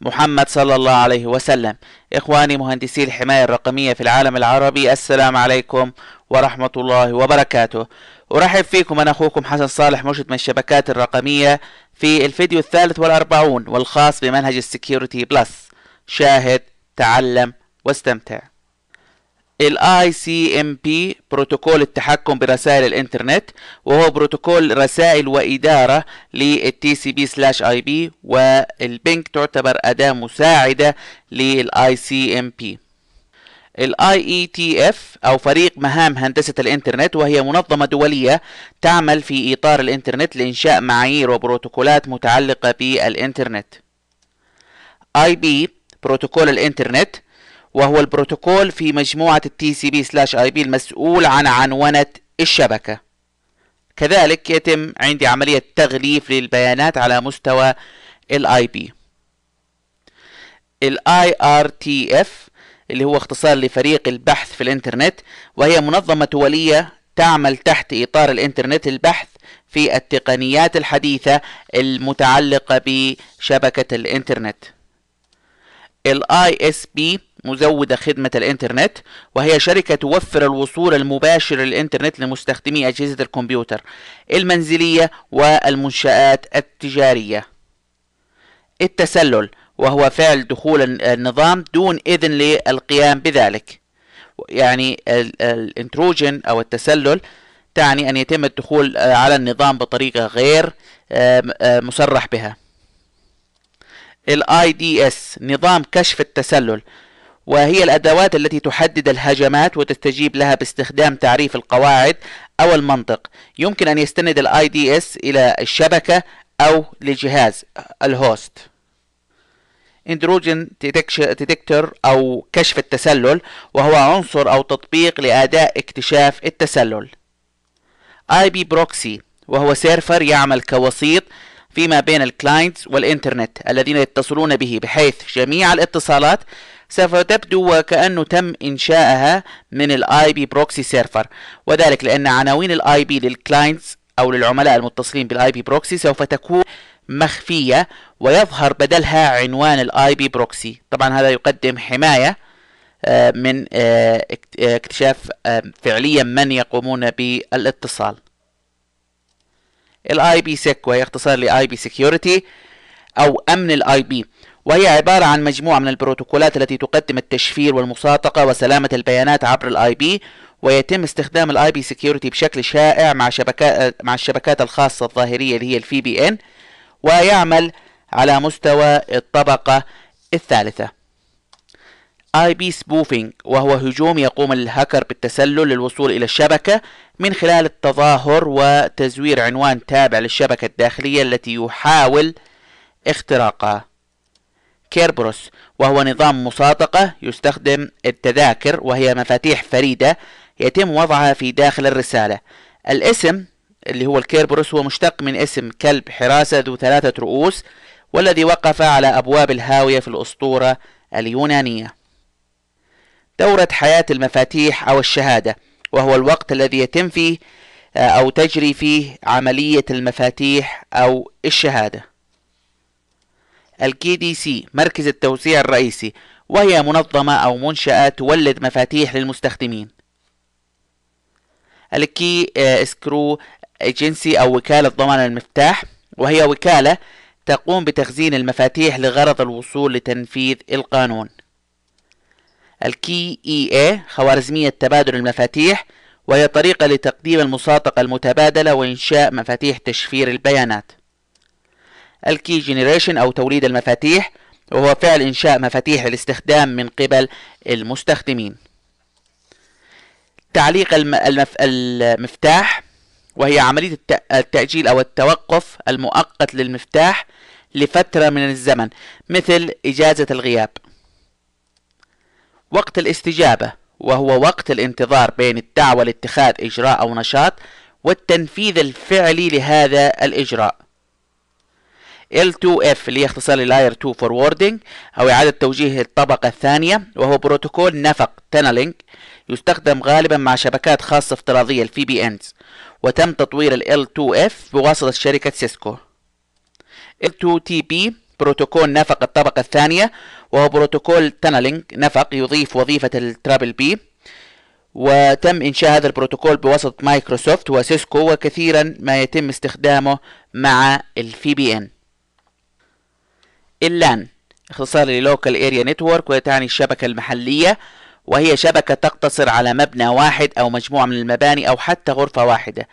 محمد صلى الله عليه وسلم. إخواني مهندسي الحماية الرقمية في العالم العربي السلام عليكم ورحمة الله وبركاته. أرحب فيكم أنا أخوكم حسن صالح مرشد من الشبكات الرقمية في الفيديو الثالث والأربعون والخاص بمنهج ال Security Plus. شاهد تعلم واستمتع. ال ICMP بروتوكول التحكم برسائل الإنترنت وهو بروتوكول رسائل وإدارة لل TCP slash IP وال ping تعتبر أداة مساعدة لل ICMP ال IETF أو فريق مهام هندسة الإنترنت وهي منظمة دولية تعمل في إطار الإنترنت لإنشاء معايير وبروتوكولات متعلقة بالإنترنت. IP بروتوكول الإنترنت وهو البروتوكول في مجموعة ال TCP slash IP المسؤول عن عنونة الشبكة. كذلك يتم عندي عملية تغليف للبيانات على مستوى ال IP. ال IRTF اللي هو اختصار لفريق البحث في الإنترنت وهي منظمة دولية تعمل تحت إطار الإنترنت البحث في التقنيات الحديثة المتعلقة بشبكة الإنترنت. ال ISP مزودة خدمة الإنترنت وهي شركة توفر الوصول المباشر للإنترنت لمستخدمي أجهزة الكمبيوتر المنزلية والمنشآت التجارية. التسلل وهو فعل دخول النظام دون إذن للقيام بذلك. يعني ال intrusion أو التسلل تعني أن يتم الدخول على النظام بطريقة غير مصرح بها. IDS نظام كشف التسلل وهي الأدوات التي تحدد الهجمات وتستجيب لها باستخدام تعريف القواعد أو المنطق. يمكن أن يستند ال IDS إلى الشبكة أو لجهاز ال host. intrusion detector أو كشف التسلل وهو عنصر أو تطبيق لأداء اكتشاف التسلل. IP proxy وهو server يعمل كوسيط فيما بين ال clients والإنترنت الذين يتصلون به بحيث جميع الاتصالات سوف تبدو وكأنه تم إنشائها من ال IP proxy server وذلك لأن عناوين ال IP لل clients أو للعملاء المتصلين بال IP proxy سوف تكون مخفية ويظهر بدلها عنوان ال IP proxy طبعا هذا يقدم حماية من اكتشاف فعليا من يقومون بالاتصال. ال IPsec وهي اختصار ل IP security أو أمن ال IP وهي عبارة عن مجموعة من البروتوكولات التي تقدم التشفير والمصادقة وسلامة البيانات عبر ال IP ويتم استخدام ال IP Security بشكل شائع مع شبكات مع الشبكات الخاصة الظاهرية اللي هي ال VPN ويعمل على مستوى الطبقة الثالثة. IP spoofing وهو هجوم يقوم الهاكر بالتسلل للوصول إلى الشبكة من خلال التظاهر وتزوير عنوان تابع للشبكة الداخلية التي يحاول اختراقها. Kerberos وهو نظام مصادقة يستخدم التذاكر وهي مفاتيح فريدة يتم وضعها في داخل الرسالة. الاسم اللي هو الكيربروس هو مشتق من اسم كلب حراسة ذو ثلاثة رؤوس والذي وقف على أبواب الهاوية في الأسطورة اليونانية. دورة حياة المفاتيح أو الشهادة وهو الوقت الذي يتم فيه أو تجري فيه عملية المفاتيح أو الشهادة. ال KDC مركز التوزيع الرئيسي وهي منظمة أو منشأة تولد مفاتيح للمستخدمين. ال key escrow agency أو وكالة ضمان المفتاح وهي وكالة تقوم بتخزين المفاتيح لغرض الوصول لتنفيذ القانون. ال KEA خوارزمية تبادل المفاتيح وهي طريقة لتقديم المصادقة المتبادلة وإنشاء مفاتيح تشفير البيانات. ال key generation أو توليد المفاتيح وهو فعل إنشاء مفاتيح الاستخدام من قبل المستخدمين. تعليق المف... المفتاح وهي عملية التأجيل أو التوقف المؤقت للمفتاح لفترة من الزمن مثل إجازة الغياب. وقت الاستجابة وهو وقت الانتظار بين الدعوة لاتخاذ إجراء أو نشاط والتنفيذ الفعلي لهذا الإجراء. L2F اللي هي اختصار Layer 2 Forwarding أو إعادة توجيه الطبقة الثانية وهو بروتوكول نفق tunneling يستخدم غالبا مع شبكات خاصة افتراضية ال VPNs وتم تطوير ال L2F بواسطة شركة سيسكو. L2TP بروتوكول نفق الطبقة الثانية وهو بروتوكول tunneling نفق يضيف وظيفة ال triple P وتم إنشاء هذا البروتوكول بواسطة مايكروسوفت وسيسكو وكثيرا ما يتم استخدامه مع ال VPN ال LAN اختصار ل Local Area Network وتعني الشبكة المحلية وهي شبكة تقتصر على مبنى واحد أو مجموعة من المباني أو حتى غرفة واحدة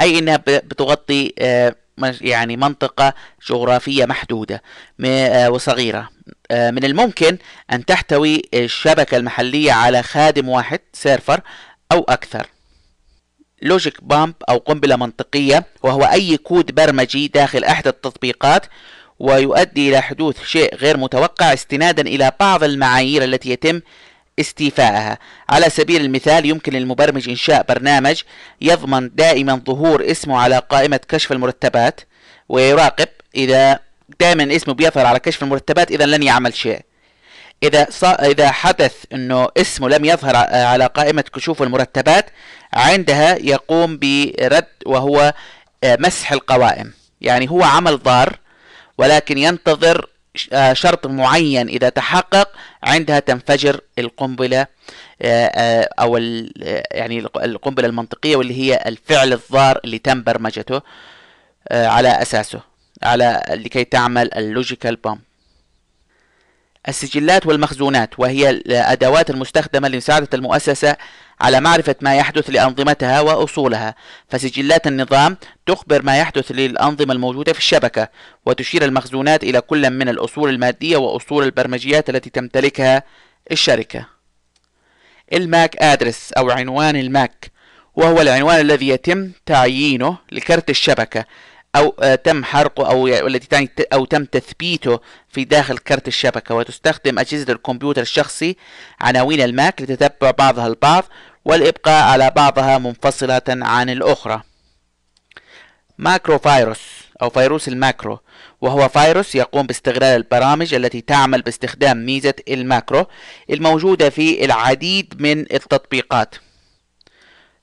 أي أنها بتغطي آه، يعني منطقة جغرافية محدودة آه، وصغيرة. آه، من الممكن أن تحتوي الشبكة المحلية على خادم واحد server أو أكثر. logic bomb أو قنبلة منطقية وهو أي كود برمجي داخل أحد التطبيقات ويؤدي إلى حدوث شيء غير متوقع استنادا إلى بعض المعايير التي يتم استيفائها على سبيل المثال يمكن للمبرمج إنشاء برنامج يضمن دائما ظهور اسمه على قائمة كشف المرتبات ويراقب إذا دائما اسمه بيظهر على كشف المرتبات إذا لن يعمل شيء. إذا إذا حدث أنه اسمه لم يظهر على قائمة كشوف المرتبات عندها يقوم برد وهو مسح القوائم. يعني هو عمل ضار ولكن ينتظر آه، شرط معين إذا تحقق عندها تنفجر القنبلة آه، آه، أو يعني القنبلة المنطقية واللي هي الفعل الضار اللي تم برمجته على أساسه على لكي تعمل ال logical bomb السجلات والمخزونات وهي الأدوات المستخدمة لمساعدة المؤسسة على معرفة ما يحدث لأنظمتها وأصولها. فسجلات النظام تخبر ما يحدث للأنظمة الموجودة في الشبكة وتشير المخزونات إلى كل من الأصول المادية وأصول البرمجيات التي تمتلكها الشركة. ال MAC address أو عنوان ال MAC وهو العنوان الذي يتم تعيينه لكرت الشبكة. أو آه، تم حرقه أو التي تعني أو تم تثبيته في داخل كرت الشبكة وتستخدم أجهزة الكمبيوتر الشخصي عناوين ال MAC لتتبع بعضها البعض والإبقاء على بعضها منفصلة عن الأخرى. macro virus أو فيروس الماكرو وهو فيروس يقوم باستغلال البرامج التي تعمل باستخدام ميزة الماكرو الموجودة في العديد من التطبيقات.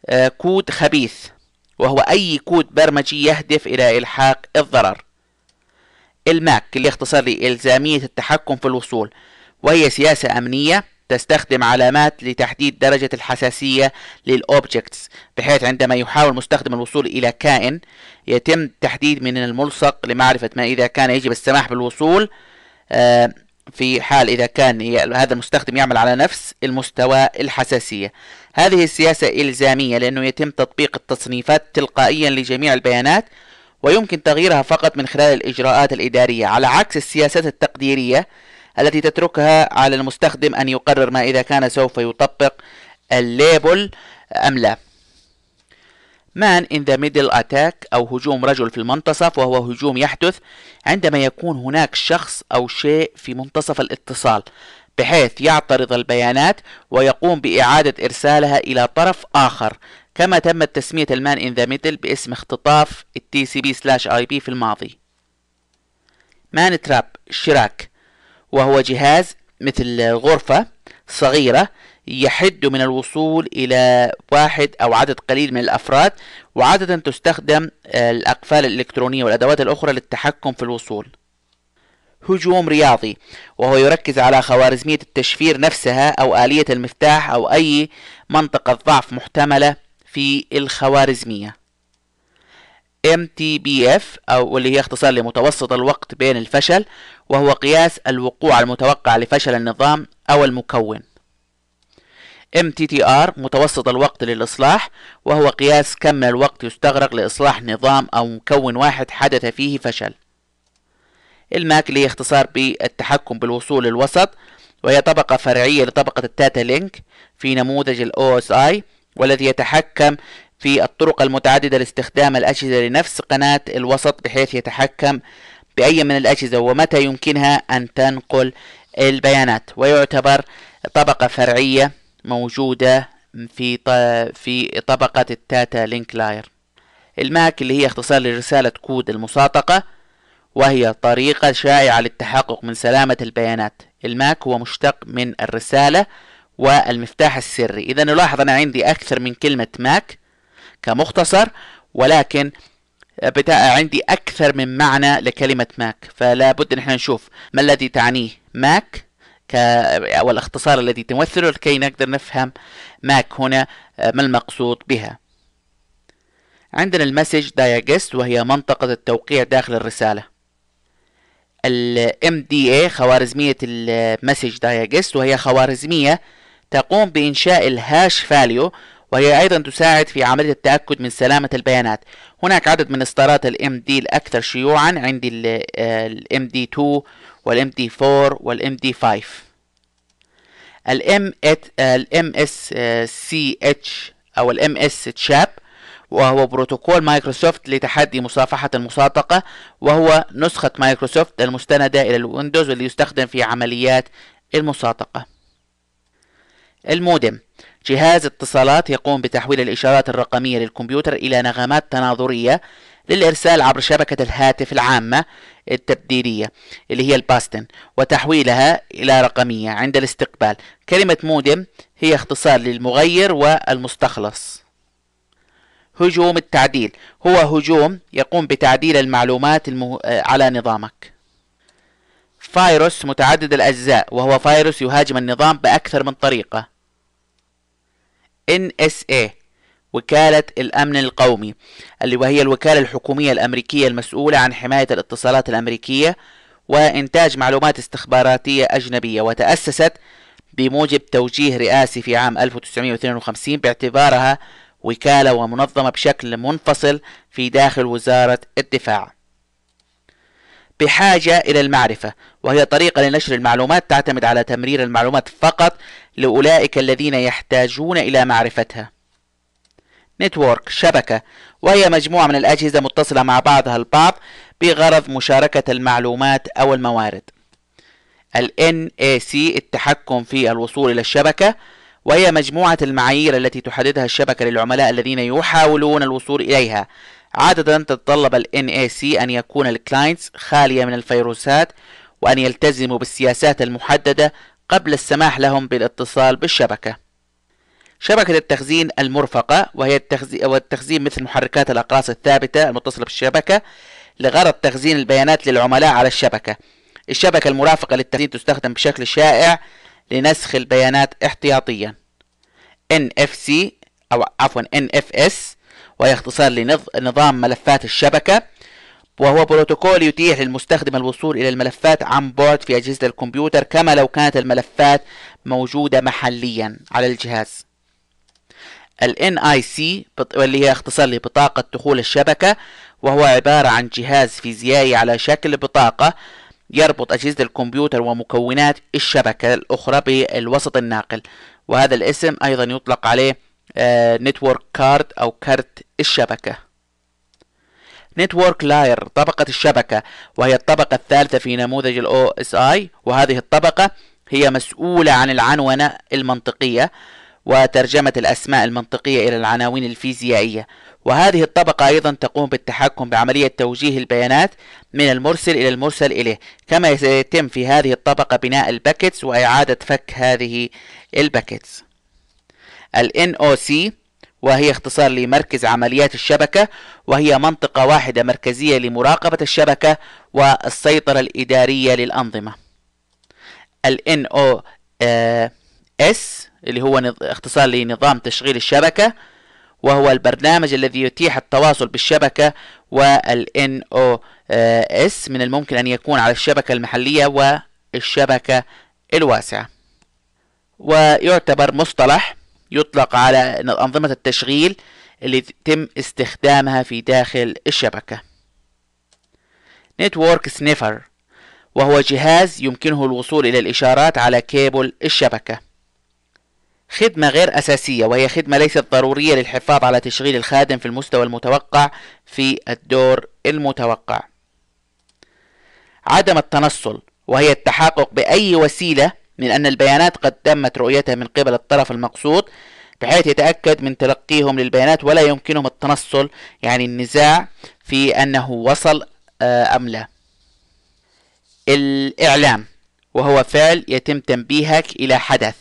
آه، كود خبيث. وهو أي كود برمجي يهدف إلى إلحاق الضرر. ال MAC اللي اختصار لإلزامية التحكم في الوصول وهي سياسة أمنية تستخدم علامات لتحديد درجة الحساسية لل objects بحيث عندما يحاول مستخدم الوصول إلى كائن يتم تحديد من الملصق لمعرفة ما إذا كان يجب السماح بالوصول آه، في حال إذا كان هذا المستخدم يعمل على نفس المستوى الحساسية. هذه السياسة إلزامية لأنه يتم تطبيق التصنيفات تلقائيا لجميع البيانات ويمكن تغييرها فقط من خلال الإجراءات الإدارية. على عكس السياسات التقديرية التي تتركها على المستخدم أن يقرر ما إذا كان سوف يطبق الليبل أم لا. Man in the middle attack أو هجوم رجل في المنتصف وهو هجوم يحدث عندما يكون هناك شخص أو شيء في منتصف الاتصال بحيث يعترض البيانات ويقوم بإعادة إرسالها إلى طرف آخر. كما تمت تسمية ال man in the middle باسم اختطاف ال TCP slash IP في الماضي. man trap شراك وهو جهاز مثل غرفة صغيرة يحد من الوصول إلى واحد أو عدد قليل من الأفراد وعادة تستخدم الأقفال الإلكترونية والأدوات الأخرى للتحكم في الوصول. هجوم رياضي وهو يركز على خوارزمية التشفير نفسها أو آلية المفتاح أو أي منطقة ضعف محتملة في الخوارزمية. MTBF أو واللي هي اختصار لمتوسط الوقت بين الفشل وهو قياس الوقوع المتوقع لفشل النظام أو المكون. MTTR متوسط الوقت للإصلاح وهو قياس كم من الوقت يستغرق لإصلاح نظام أو مكون واحد حدث فيه فشل. ال MAC اللي هي اختصار بالتحكم بالوصول للوسط وهي طبقة فرعية لطبقة ال data link في نموذج ال OSI والذي يتحكم في الطرق المتعددة لاستخدام الأجهزة لنفس قناة الوسط بحيث يتحكم بأي من الأجهزة ومتى يمكنها أن تنقل البيانات. ويعتبر طبقة فرعية موجودة في في طبقة ال data link layer. ال MAC اللي هي اختصار لرسالة كود المصادقة وهي طريقة شائعة للتحقق من سلامة البيانات. ال MAC هو مشتق من الرسالة والمفتاح السري. إذا نلاحظ أنا عندي أكثر من كلمة MAC. كمختصر ولكن بتاع عندي أكثر من معنى لكلمة MAC. فلا بد نحن نشوف ما الذي تعنيه MAC ك... والإختصار الذي تمثله لكي نقدر نفهم MAC هنا ما المقصود بها. عندنا ال message digest وهي منطقة التوقيع داخل الرسالة. ال MDA خوارزمية ال message digest وهي خوارزمية تقوم بإنشاء ال hash value وهي أيضا تساعد في عملية التأكد من سلامة البيانات. هناك عدد من إصدارات ال MD الأكثر شيوعا عندي ال MD2 وال MD4 وال MD5 ال MSCH أو ال MS CHAP وهو بروتوكول مايكروسوفت لتحدي مصافحة المصادقة وهو نسخة مايكروسوفت المستندة إلى الويندوز واللي يستخدم في عمليات المصادقة. المودم. جهاز اتصالات يقوم بتحويل الإشارات الرقمية للكمبيوتر إلى نغمات تناظرية للإرسال عبر شبكة الهاتف العامة التبديلية اللي هي الباستن وتحويلها إلى رقمية عند الاستقبال. كلمة مودم هي اختصار للمغير والمستخلص. هجوم التعديل. هو هجوم يقوم بتعديل المعلومات المه... على نظامك. فيروس متعدد الأجزاء وهو فيروس يهاجم النظام بأكثر من طريقة. NSA وكالة الأمن القومي اللي وهي الوكالة الحكومية الأمريكية المسؤولة عن حماية الاتصالات الأمريكية وإنتاج معلومات استخباراتية أجنبية وتأسست بموجب توجيه رئاسي في عام 1952 باعتبارها وكالة ومنظمة بشكل منفصل في داخل وزارة الدفاع. بحاجة إلى المعرفة وهي طريقة لنشر المعلومات تعتمد على تمرير المعلومات فقط لأولئك الذين يحتاجون إلى معرفتها. network شبكة وهي مجموعة من الأجهزة متصلة مع بعضها البعض بغرض مشاركة المعلومات أو الموارد. ال NAC التحكم في الوصول إلى الشبكة وهي مجموعة المعايير التي تحددها الشبكة للعملاء الذين يحاولون الوصول إليها عادة تتطلب ال NAC أن يكون ال clients خالية من الفيروسات وأن يلتزموا بالسياسات المحددة قبل السماح لهم بالاتصال بالشبكة. شبكة التخزين المرفقة وهي التخزين, والتخزين مثل محركات الأقراص الثابتة المتصلة بالشبكة لغرض تخزين البيانات للعملاء على الشبكة. الشبكة المرافقة للتخزين تستخدم بشكل شائع لنسخ البيانات احتياطيا. NFC أو عفوا NFS وهي اختصار لنظام ملفات الشبكة. وهو بروتوكول يتيح للمستخدم الوصول إلى الملفات عن بعد في أجهزة الكمبيوتر كما لو كانت الملفات موجودة محليا على الجهاز. ال NIC واللي هي اختصار لبطاقة دخول الشبكة وهو عبارة عن جهاز فيزيائي على شكل بطاقة يربط أجهزة الكمبيوتر ومكونات الشبكة الأخرى بالوسط الناقل. وهذا الاسم أيضا يطلق عليه network آه، card أو كارت الشبكة. network layer طبقة الشبكة وهي الطبقة الثالثة في نموذج ال OSI وهذه الطبقة هي مسؤولة عن العنونة المنطقية وترجمة الأسماء المنطقية إلى العناوين الفيزيائية. وهذه الطبقة أيضا تقوم بالتحكم بعملية توجيه البيانات من المرسل إلى المرسل إليه كما سيتم في هذه الطبقة بناء ال packets وإعادة فك هذه ال packets. ال NOC وهي اختصار لمركز عمليات الشبكة وهي منطقة واحدة مركزية لمراقبة الشبكة والسيطرة الإدارية للأنظمة. ال NOS اللي هو اختصار لنظام تشغيل الشبكة وهو البرنامج الذي يتيح التواصل بالشبكة وال NOS من الممكن أن يكون على الشبكة المحلية والشبكة الواسعة. ويعتبر مصطلح يطلق على أنظمة التشغيل اللي يتم استخدامها في داخل الشبكة. network sniffer وهو جهاز يمكنه الوصول إلى الإشارات على كيبل الشبكة. خدمة غير أساسية وهي خدمة ليست ضرورية للحفاظ على تشغيل الخادم في المستوى المتوقع في الدور المتوقع. عدم التنصل وهي التحقق بأي وسيلة من أن البيانات قد تمت رؤيتها من قبل الطرف المقصود بحيث يتأكد من تلقيهم للبيانات ولا يمكنهم التنصل يعني النزاع في أنه وصل آه، أم لا. الإعلام وهو فعل يتم تنبيهك إلى حدث.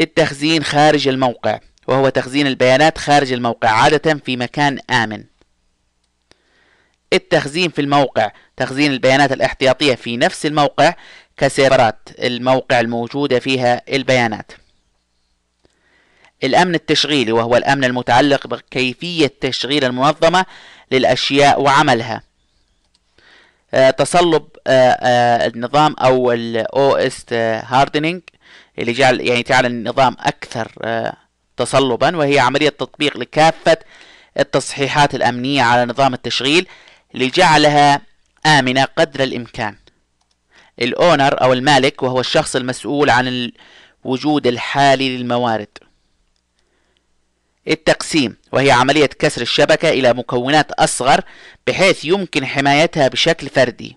التخزين خارج الموقع وهو تخزين البيانات خارج الموقع عادة في مكان آمن. التخزين في الموقع تخزين البيانات الاحتياطية في نفس الموقع كسيرفرات الموقع الموجودة فيها البيانات. الأمن التشغيلي وهو الأمن المتعلق بكيفية تشغيل المنظمة للأشياء وعملها. آه، تصلب آه، آه، النظام أو ال OS hardening اللي جعل يعني جعل النظام أكثر تصلبا وهي عملية تطبيق لكافة التصحيحات الأمنية على نظام التشغيل لجعلها آمنة قدر الإمكان. الأونر أو المالك وهو الشخص المسؤول عن الوجود الحالي للموارد. التقسيم وهي عملية كسر الشبكة إلى مكونات أصغر بحيث يمكن حمايتها بشكل فردي.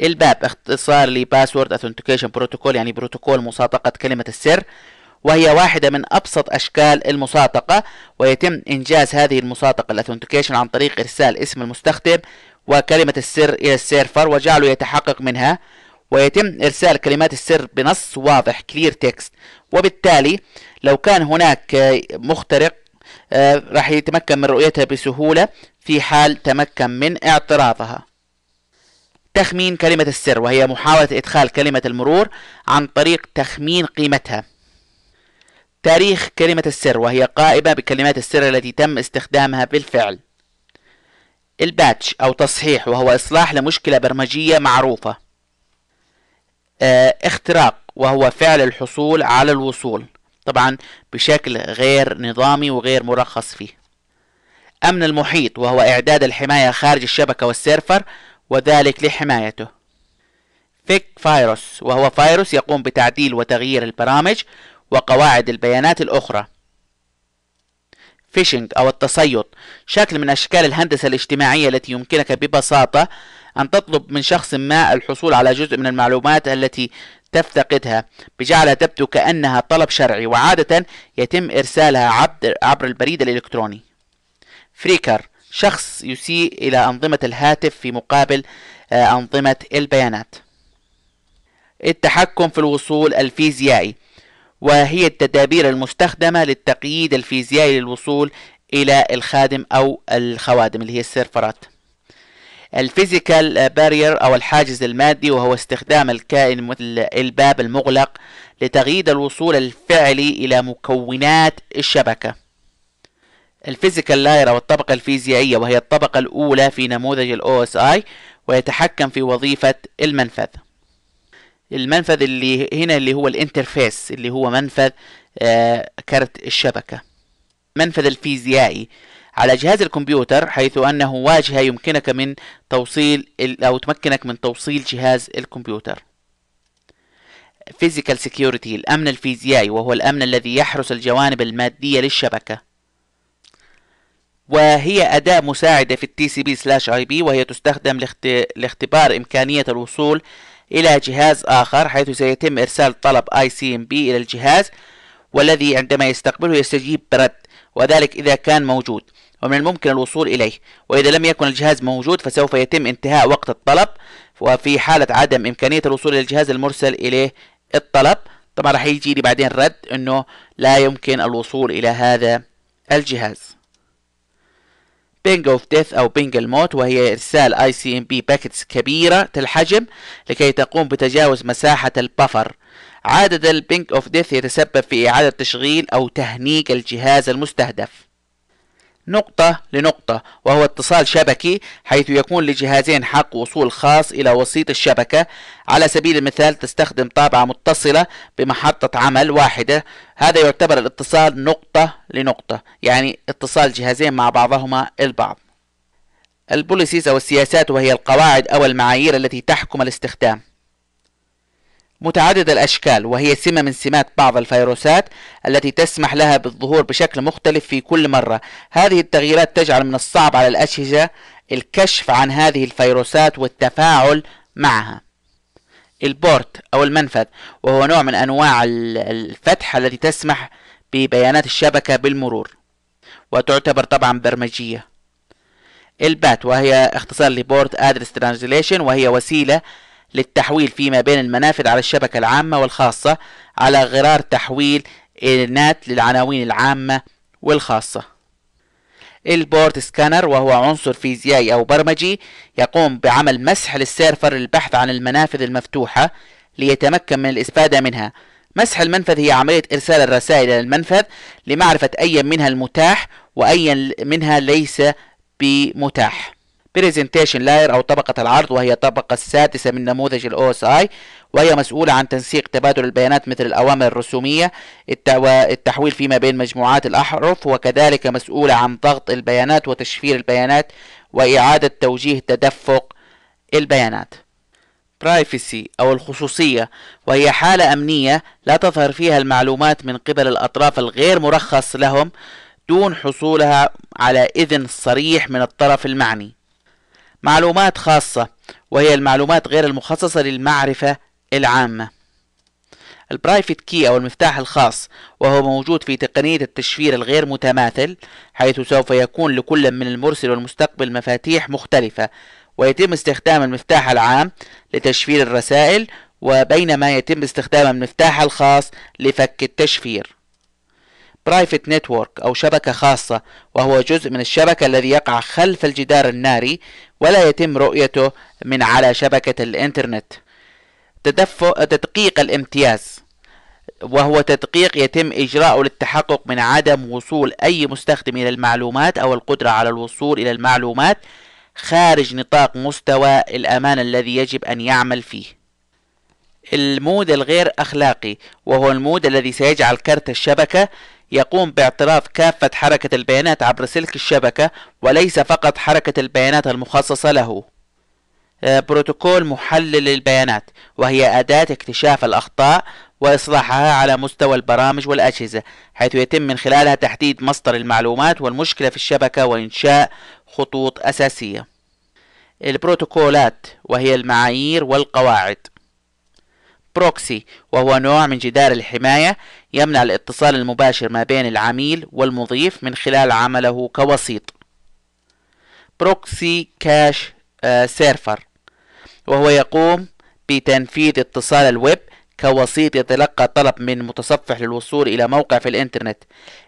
الباب اختصار لباسورد اثنتيكيشن بروتوكول يعني بروتوكول مصادقة كلمة السر وهي واحدة من أبسط أشكال المصادقة ويتم إنجاز هذه المصادقة ال authentication عن طريق إرسال اسم المستخدم وكلمة السر إلى السيرفر وجعله يتحقق منها ويتم إرسال كلمات السر بنص واضح clear text وبالتالي لو كان هناك مخترق آه، راح يتمكن من رؤيتها بسهولة في حال تمكن من اعتراضها. تخمين كلمة السر وهي محاولة إدخال كلمة المرور عن طريق تخمين قيمتها. تاريخ كلمة السر وهي قائمة بكلمات السر التي تم استخدامها بالفعل. الباتش أو تصحيح وهو إصلاح لمشكلة برمجية معروفة. آه اختراق وهو فعل الحصول على الوصول طبعا بشكل غير نظامي وغير مرخص فيه. أمن المحيط وهو إعداد الحماية خارج الشبكة والسيرفر وذلك لحمايته. فيك فايروس وهو فيروس يقوم بتعديل وتغيير البرامج وقواعد البيانات الأخرى. فيشنج أو التصيد. شكل من أشكال الهندسة الاجتماعية التي يمكنك ببساطة أن تطلب من شخص ما الحصول على جزء من المعلومات التي تفتقدها. بجعلها تبدو كأنها طلب شرعي وعادة يتم إرسالها عبر البريد الإلكتروني. phreaker شخص يسيء إلى أنظمة الهاتف في مقابل آه، أنظمة البيانات. التحكم في الوصول الفيزيائي. وهي التدابير المستخدمة للتقييد الفيزيائي للوصول إلى الخادم أو الخوادم اللي هي السيرفرات. ال physical barrier أو الحاجز المادي وهو استخدام الكائن مثل الباب المغلق لتقييد الوصول الفعلي إلى مكونات الشبكة. ال physical layer أو الطبقة الفيزيائية وهي الطبقة الأولى في نموذج ال OSI ويتحكم في وظيفة المنفذ. المنفذ اللي هنا اللي هو ال interface اللي هو منفذ آه كرت الشبكة. منفذ الفيزيائي. على جهاز الكمبيوتر حيث أنه واجهة يمكنك من توصيل أو تمكنك من توصيل جهاز الكمبيوتر. Physical Security الأمن الفيزيائي وهو الأمن الذي يحرس الجوانب المادية للشبكة. وهي أداة مساعدة في ال TCP slash IP وهي تستخدم لاختبار إمكانية الوصول إلى جهاز آخر حيث سيتم إرسال طلب بي إلى الجهاز والذي عندما يستقبله يستجيب برد وذلك إذا كان موجود ومن الممكن الوصول إليه. وإذا لم يكن الجهاز موجود فسوف يتم انتهاء وقت الطلب وفي حالة عدم إمكانية الوصول إلى الجهاز المرسل إليه الطلب. طبعا راح يجي لي بعدين رد أنه لا يمكن الوصول إلى هذا الجهاز. ping of death أو ping الموت وهي إرسال ICMP packets كبيرة الحجم لكي تقوم بتجاوز مساحة ال buffer. عادة ال ping of death يتسبب في إعادة تشغيل أو تهنيج الجهاز المستهدف. نقطة لنقطة وهو اتصال شبكي حيث يكون لجهازين حق وصول خاص إلى وسيط الشبكة. على سبيل المثال تستخدم طابعة متصلة بمحطة عمل واحدة. هذا يعتبر الاتصال نقطة لنقطة يعني اتصال جهازين مع بعضهما البعض. البوليسيز أو السياسات وهي القواعد أو المعايير التي تحكم الاستخدام. متعددة الأشكال وهي سمة من سمات بعض الفيروسات التي تسمح لها بالظهور بشكل مختلف في كل مرة. هذه التغييرات تجعل من الصعب على الأجهزة الكشف عن هذه الفيروسات والتفاعل معها. ال port أو المنفذ وهو نوع من أنواع الفتح التي تسمح ببيانات الشبكة بالمرور وتعتبر طبعا برمجية. ال PAT وهي اختصار ل port address translation وهي وسيلة للتحويل فيما بين المنافذ على الشبكة العامة والخاصة على غرار تحويل NAT للعناوين العامة والخاصة. ال port scanner وهو عنصر فيزيائي أو برمجي يقوم بعمل مسح لل server للبحث عن المنافذ المفتوحة ليتمكن من الاستفادة منها. مسح المنفذ هي عملية إرسال الرسائل إلى المنفذ لمعرفة أي منها المتاح وأي منها ليس بمتاح. presentation layer أو طبقة العرض وهي الطبقة السادسة من نموذج ال OSI وهي مسؤولة عن تنسيق تبادل البيانات مثل الأوامر الرسومية والتحويل فيما بين مجموعات الأحرف وكذلك مسؤولة عن ضغط البيانات وتشفير البيانات وإعادة توجيه تدفق البيانات. برايفسي أو الخصوصية وهي حالة أمنية لا تظهر فيها المعلومات من قبل الأطراف الغير مرخص لهم دون حصولها على إذن صريح من الطرف المعني. معلومات خاصة وهي المعلومات غير المخصصة للمعرفة العامة. ال private key أو المفتاح الخاص وهو موجود في تقنية التشفير الغير متماثل حيث سوف يكون لكل من المرسل والمستقبل مفاتيح مختلفة ويتم استخدام المفتاح العام لتشفير الرسائل وبينما يتم استخدام المفتاح الخاص لفك التشفير. private network أو شبكة خاصة وهو جزء من الشبكة الذي يقع خلف الجدار الناري ولا يتم رؤيته من على شبكة الإنترنت. تدقيق الامتياز وهو تدقيق يتم إجراؤه للتحقق من عدم وصول أي مستخدم إلى المعلومات أو القدرة على الوصول إلى المعلومات خارج نطاق مستوى الأمان الذي يجب أن يعمل فيه. ال mode الغير أخلاقي وهو ال mode الذي سيجعل كرت الشبكة يقوم باعتراض كافة حركة البيانات عبر سلك الشبكة وليس فقط حركة البيانات المخصصة له. آه، بروتوكول محلل للبيانات وهي أداة اكتشاف الأخطاء وإصلاحها على مستوى البرامج والأجهزة حيث يتم من خلالها تحديد مصدر المعلومات والمشكلة في الشبكة وإنشاء خطوط أساسية. البروتوكولات وهي المعايير والقواعد. بروكسي وهو نوع من جدار الحماية يمنع الاتصال المباشر ما بين العميل والمضيف من خلال عمله كوسيط. proxy cache server وهو يقوم بتنفيذ اتصال الويب كوسيط يتلقى طلب من متصفح للوصول إلى موقع في الإنترنت.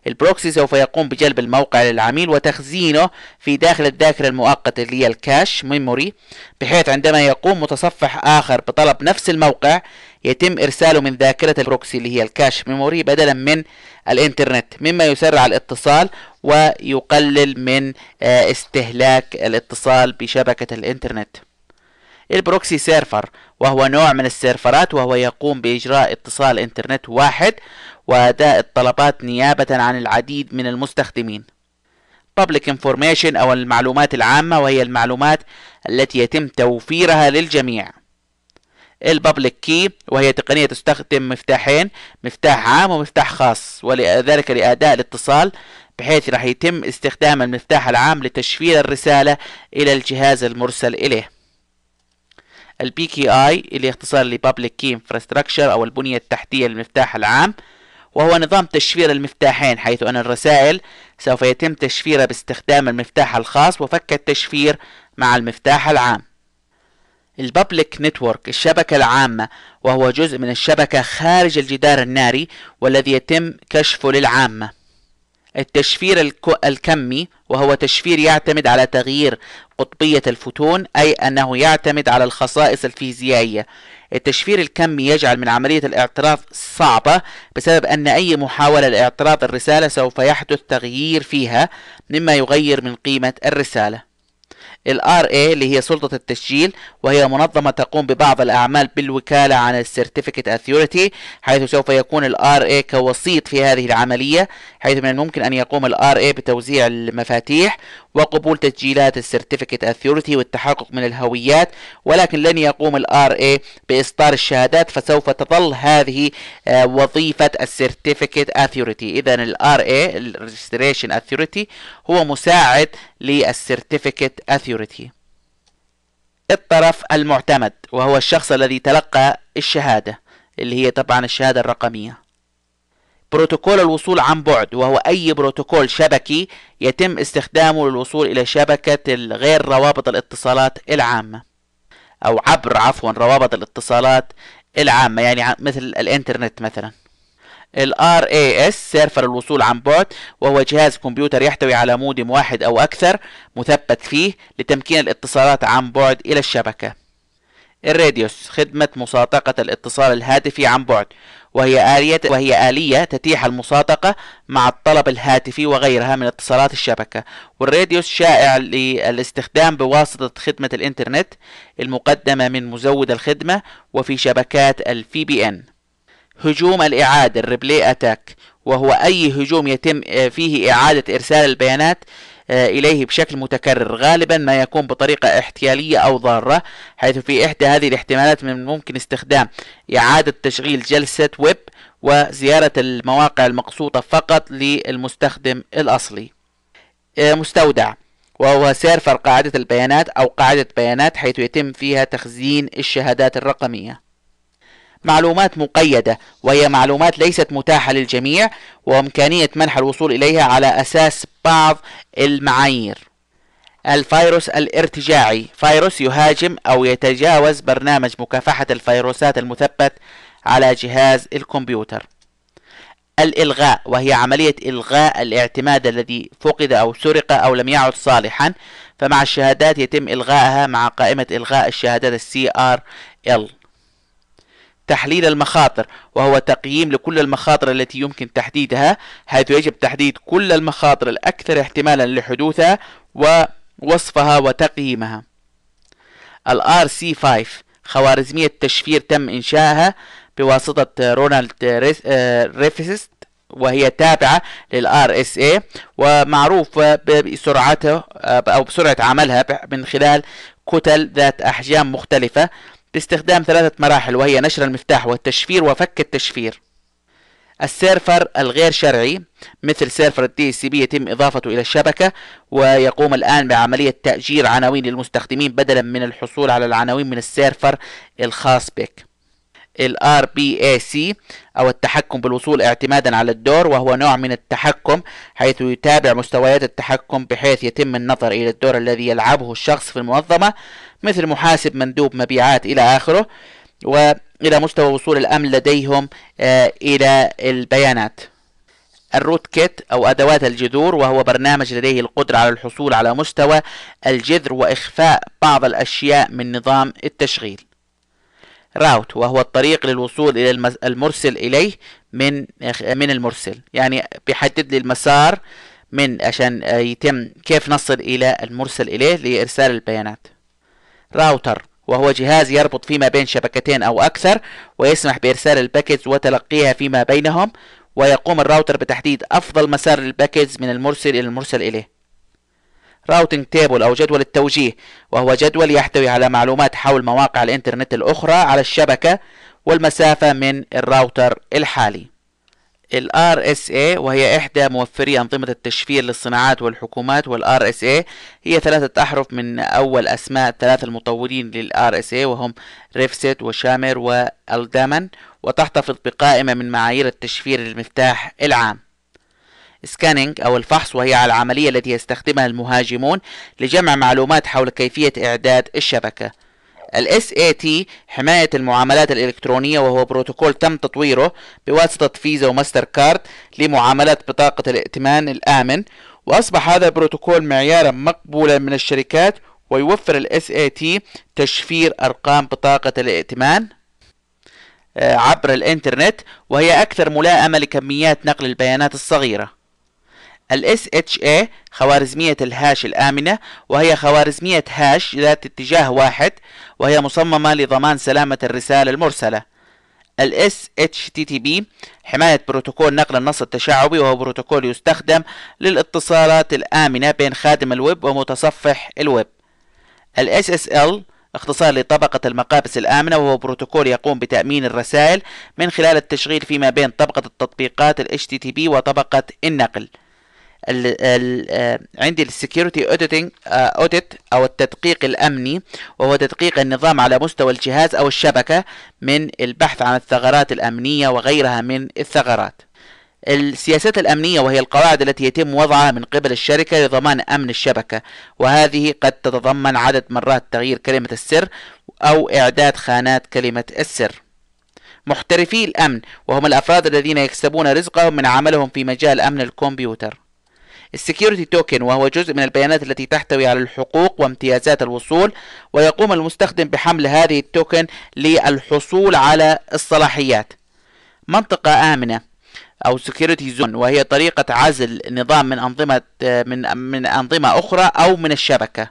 ال proxy سوف يقوم بجلب الموقع للعميل وتخزينه في داخل الذاكرة المؤقتة اللي هي ال cache memory بحيث عندما يقوم متصفح آخر بطلب نفس الموقع يتم إرساله من ذاكرة ال proxy اللي هي ال cache memory بدلا من الإنترنت مما يسرع الاتصال ويقلل من آه، استهلاك الاتصال بشبكة الإنترنت. ال proxy server وهو نوع من السيرفرات وهو يقوم بإجراء اتصال إنترنت واحد وأداء الطلبات نيابة عن العديد من المستخدمين. Public Information أو المعلومات العامة وهي المعلومات التي يتم توفيرها للجميع. ال public key وهي تقنية تستخدم مفتاحين مفتاح عام ومفتاح خاص ولذلك لأداء الاتصال بحيث راح يتم استخدام المفتاح العام لتشفير الرسالة إلى الجهاز المرسل إليه. ال PKI اللي اختصار ل public key infrastructure أو البنية التحتية للمفتاح العام وهو نظام تشفير المفتاحين حيث أن الرسائل سوف يتم تشفيرها باستخدام المفتاح الخاص وفك التشفير مع المفتاح العام. ال public network الشبكة العامة وهو جزء من الشبكة خارج الجدار الناري والذي يتم كشفه للعامة. التشفير الكمي وهو تشفير يعتمد على تغيير قطبية الفوتون أي أنه يعتمد على الخصائص الفيزيائية. التشفير الكمي يجعل من عملية الاعتراض صعبة بسبب أن أي محاولة لاعتراض الرسالة سوف يحدث تغيير فيها مما يغير من قيمة الرسالة. ال RA اللي هي سلطة التسجيل وهي منظمة تقوم ببعض الأعمال بالوكالة عن ال certificate authority حيث سوف يكون ال RA كوسيط في هذه العملية حيث من الممكن أن يقوم ال RA بتوزيع المفاتيح وقبول تسجيلات ال certificate authority والتحقق من الهويات ولكن لن يقوم ال RA بإصدار الشهادات فسوف تظل هذه آه، وظيفة ال certificate authority إذا ال RA ال registration Registration هو مساعد لل certificate authority الطرف المعتمد وهو الشخص الذي تلقى الشهادة اللي هي طبعا الشهادة الرقمية. بروتوكول الوصول عن بعد وهو أي بروتوكول شبكي يتم استخدامه للوصول إلى شبكة غير روابط الاتصالات العامة أو عبر عفوا روابط الاتصالات العامة يعني مثل الإنترنت مثلا. ال RAS server الوصول عن بعد وهو جهاز كمبيوتر يحتوي على مودم واحد أو أكثر مثبت فيه لتمكين الاتصالات عن بعد إلى الشبكة. ال RADIUS خدمة مصادقة الاتصال الهاتفي عن بعد. وهي آلية وهي آلية تتيح المصادقة مع الطلب الهاتفي وغيرها من اتصالات الشبكة. وال RADIUS شائع للاستخدام بواسطة خدمة الإنترنت المقدمة من مزود الخدمة وفي شبكات ال VPN هجوم الإعادة ال replay attack. وهو أي هجوم يتم فيه إعادة إرسال البيانات آه، إليه بشكل متكرر غالبا ما يكون بطريقة احتيالية أو ضارة حيث في إحدى هذه الاحتمالات من الممكن استخدام إعادة تشغيل جلسة ويب وزيارة المواقع المقصودة فقط للمستخدم الأصلي. آه، مستودع وهو server قاعدة البيانات أو قاعدة بيانات حيث يتم فيها تخزين الشهادات الرقمية. معلومات مقيدة وهي معلومات ليست متاحة للجميع وإمكانية منح الوصول إليها على أساس بعض المعايير. الفيروس الارتجاعي فيروس يهاجم أو يتجاوز برنامج مكافحة الفيروسات المثبت على جهاز الكمبيوتر. الإلغاء وهي عملية إلغاء الاعتماد الذي فقد أو سرق أو لم يعد صالحا فمع الشهادات يتم إلغائها مع قائمة إلغاء الشهادات ال تحليل المخاطر وهو تقييم لكل المخاطر التي يمكن تحديدها. حيث يجب تحديد كل المخاطر الأكثر احتمالا لحدوثها ووصفها وتقييمها. ال RC5 خوارزمية تشفير تم إنشائها بواسطة رونالد ريفيست وهي تابعة لل RSA ومعروف بسرعته أو بسرعة عملها من خلال كتل ذات أحجام مختلفة. باستخدام ثلاثة مراحل وهي نشر المفتاح والتشفير وفك التشفير. ال server الغير شرعي مثل server ال DHCP يتم إضافته إلى الشبكة ويقوم الآن بعملية تأجير عناوين للمستخدمين بدلا من الحصول على العناوين من ال server الخاص بك. ال RBAC أو التحكم بالوصول اعتمادا على الدور وهو نوع من التحكم حيث يتابع مستويات التحكم بحيث يتم النظر إلى الدور الذي يلعبه الشخص في المنظمة مثل محاسب مندوب مبيعات إلى آخره وإلى مستوى وصول الأمن لديهم آه، إلى البيانات. ال rootkit أو أدوات الجذور وهو برنامج لديه القدرة على الحصول على مستوى الجذر وإخفاء بعض الأشياء من نظام التشغيل. route وهو الطريق للوصول إلى المرسل إليه من من المرسل. يعني بيحدد لي المسار من عشان يتم كيف نصل إلى المرسل إليه لإرسال البيانات. راوتر وهو جهاز يربط فيما بين شبكتين أو أكثر ويسمح بإرسال ال packets وتلقيها فيما بينهم ويقوم الراوتر بتحديد أفضل مسار لل packets من المرسل إلى المرسل إليه. routing table أو جدول التوجيه وهو جدول يحتوي على معلومات حول مواقع الإنترنت الأخرى على الشبكة والمسافة من الراوتر الحالي. ال RSA وهي إحدى موفري أنظمة التشفير للصناعات والحكومات وال RSA هي ثلاثة أحرف من أول أسماء ثلاث المطورين لل RSA وهم ريفست وشامر وأدلمان وتحتفظ بقائمة من معايير التشفير للمفتاح العام. scanning أو الفحص وهي العملية التي يستخدمها المهاجمون لجمع معلومات حول كيفية إعداد الشبكة. ال SET حماية المعاملات الإلكترونية وهو بروتوكول تم تطويره بواسطة فيزا وماستر كارد لمعاملات بطاقة الائتمان الآمن. وأصبح هذا البروتوكول معيارا مقبولا من الشركات ويوفر ال SET تشفير أرقام بطاقة الائتمان آه، عبر الإنترنت وهي أكثر ملائمة لكميات نقل البيانات الصغيرة. ال SHA خوارزمية ال hash الآمنة وهي خوارزمية hash ذات اتجاه واحد وهي مصممة لضمان سلامة الرسالة المرسلة. ال SHTTP حماية بروتوكول نقل النص التشعبي وهو بروتوكول يستخدم للاتصالات الآمنة بين خادم الويب ومتصفح الويب. ال SSL اختصار لطبقة المقابس الآمنة وهو بروتوكول يقوم بتأمين الرسائل من خلال التشغيل فيما بين طبقة التطبيقات ال HTTP وطبقة النقل. ال ال آه، عندي ال security auditing audit أو التدقيق الأمني وهو تدقيق النظام على مستوى الجهاز أو الشبكة من البحث عن الثغرات الأمنية وغيرها من الثغرات. السياسات الأمنية وهي القواعد التي يتم وضعها من قبل الشركة لضمان أمن الشبكة وهذه قد تتضمن عدد مرات تغيير كلمة السر أو إعداد خانات كلمة السر. محترفي الأمن وهم الأفراد الذين يكسبون رزقهم من عملهم في مجال أمن الكمبيوتر. ال security token وهو جزء من البيانات التي تحتوي على الحقوق وامتيازات الوصول ويقوم المستخدم بحمل هذه ال token للحصول على الصلاحيات. منطقة آمنة أو security zone وهي طريقة عزل نظام من أنظمة من من أنظمة أخرى أو من الشبكة.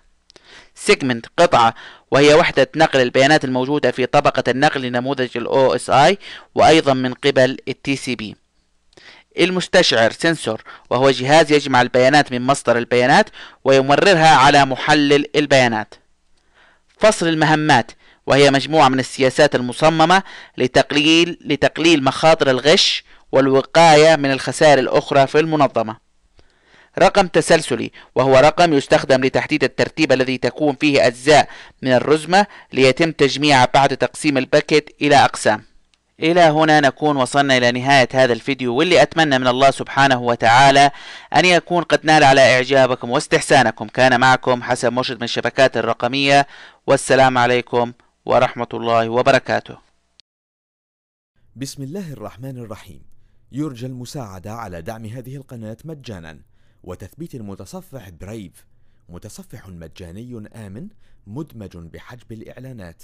segment قطعة وهي وحدة نقل البيانات الموجودة في طبقة النقل لنموذج ال OSI وأيضا من قبل ال TCP المستشعر سنسور وهو جهاز يجمع البيانات من مصدر البيانات ويمررها على محلل البيانات. فصل المهمات وهي مجموعة من السياسات المصممة لتقليل لتقليل مخاطر الغش والوقاية من الخسائر الأخرى في المنظمة. رقم تسلسلي وهو رقم يستخدم لتحديد الترتيب الذي تكون فيه أجزاء من الرزمة ليتم تجميعها بعد تقسيم الباكت إلى أقسام. إلى هنا نكون وصلنا إلى نهاية هذا الفيديو واللي أتمنى من الله سبحانه وتعالى أن يكون قد نال على إعجابكم واستحسانكم. كان معكم حسن مرشد من الشبكات الرقمية والسلام عليكم ورحمة الله وبركاته. بسم الله الرحمن الرحيم. يرجى المساعدة على دعم هذه القناة مجانا وتثبيت المتصفح برايف متصفح مجاني آمن مدمج بحجب الإعلانات.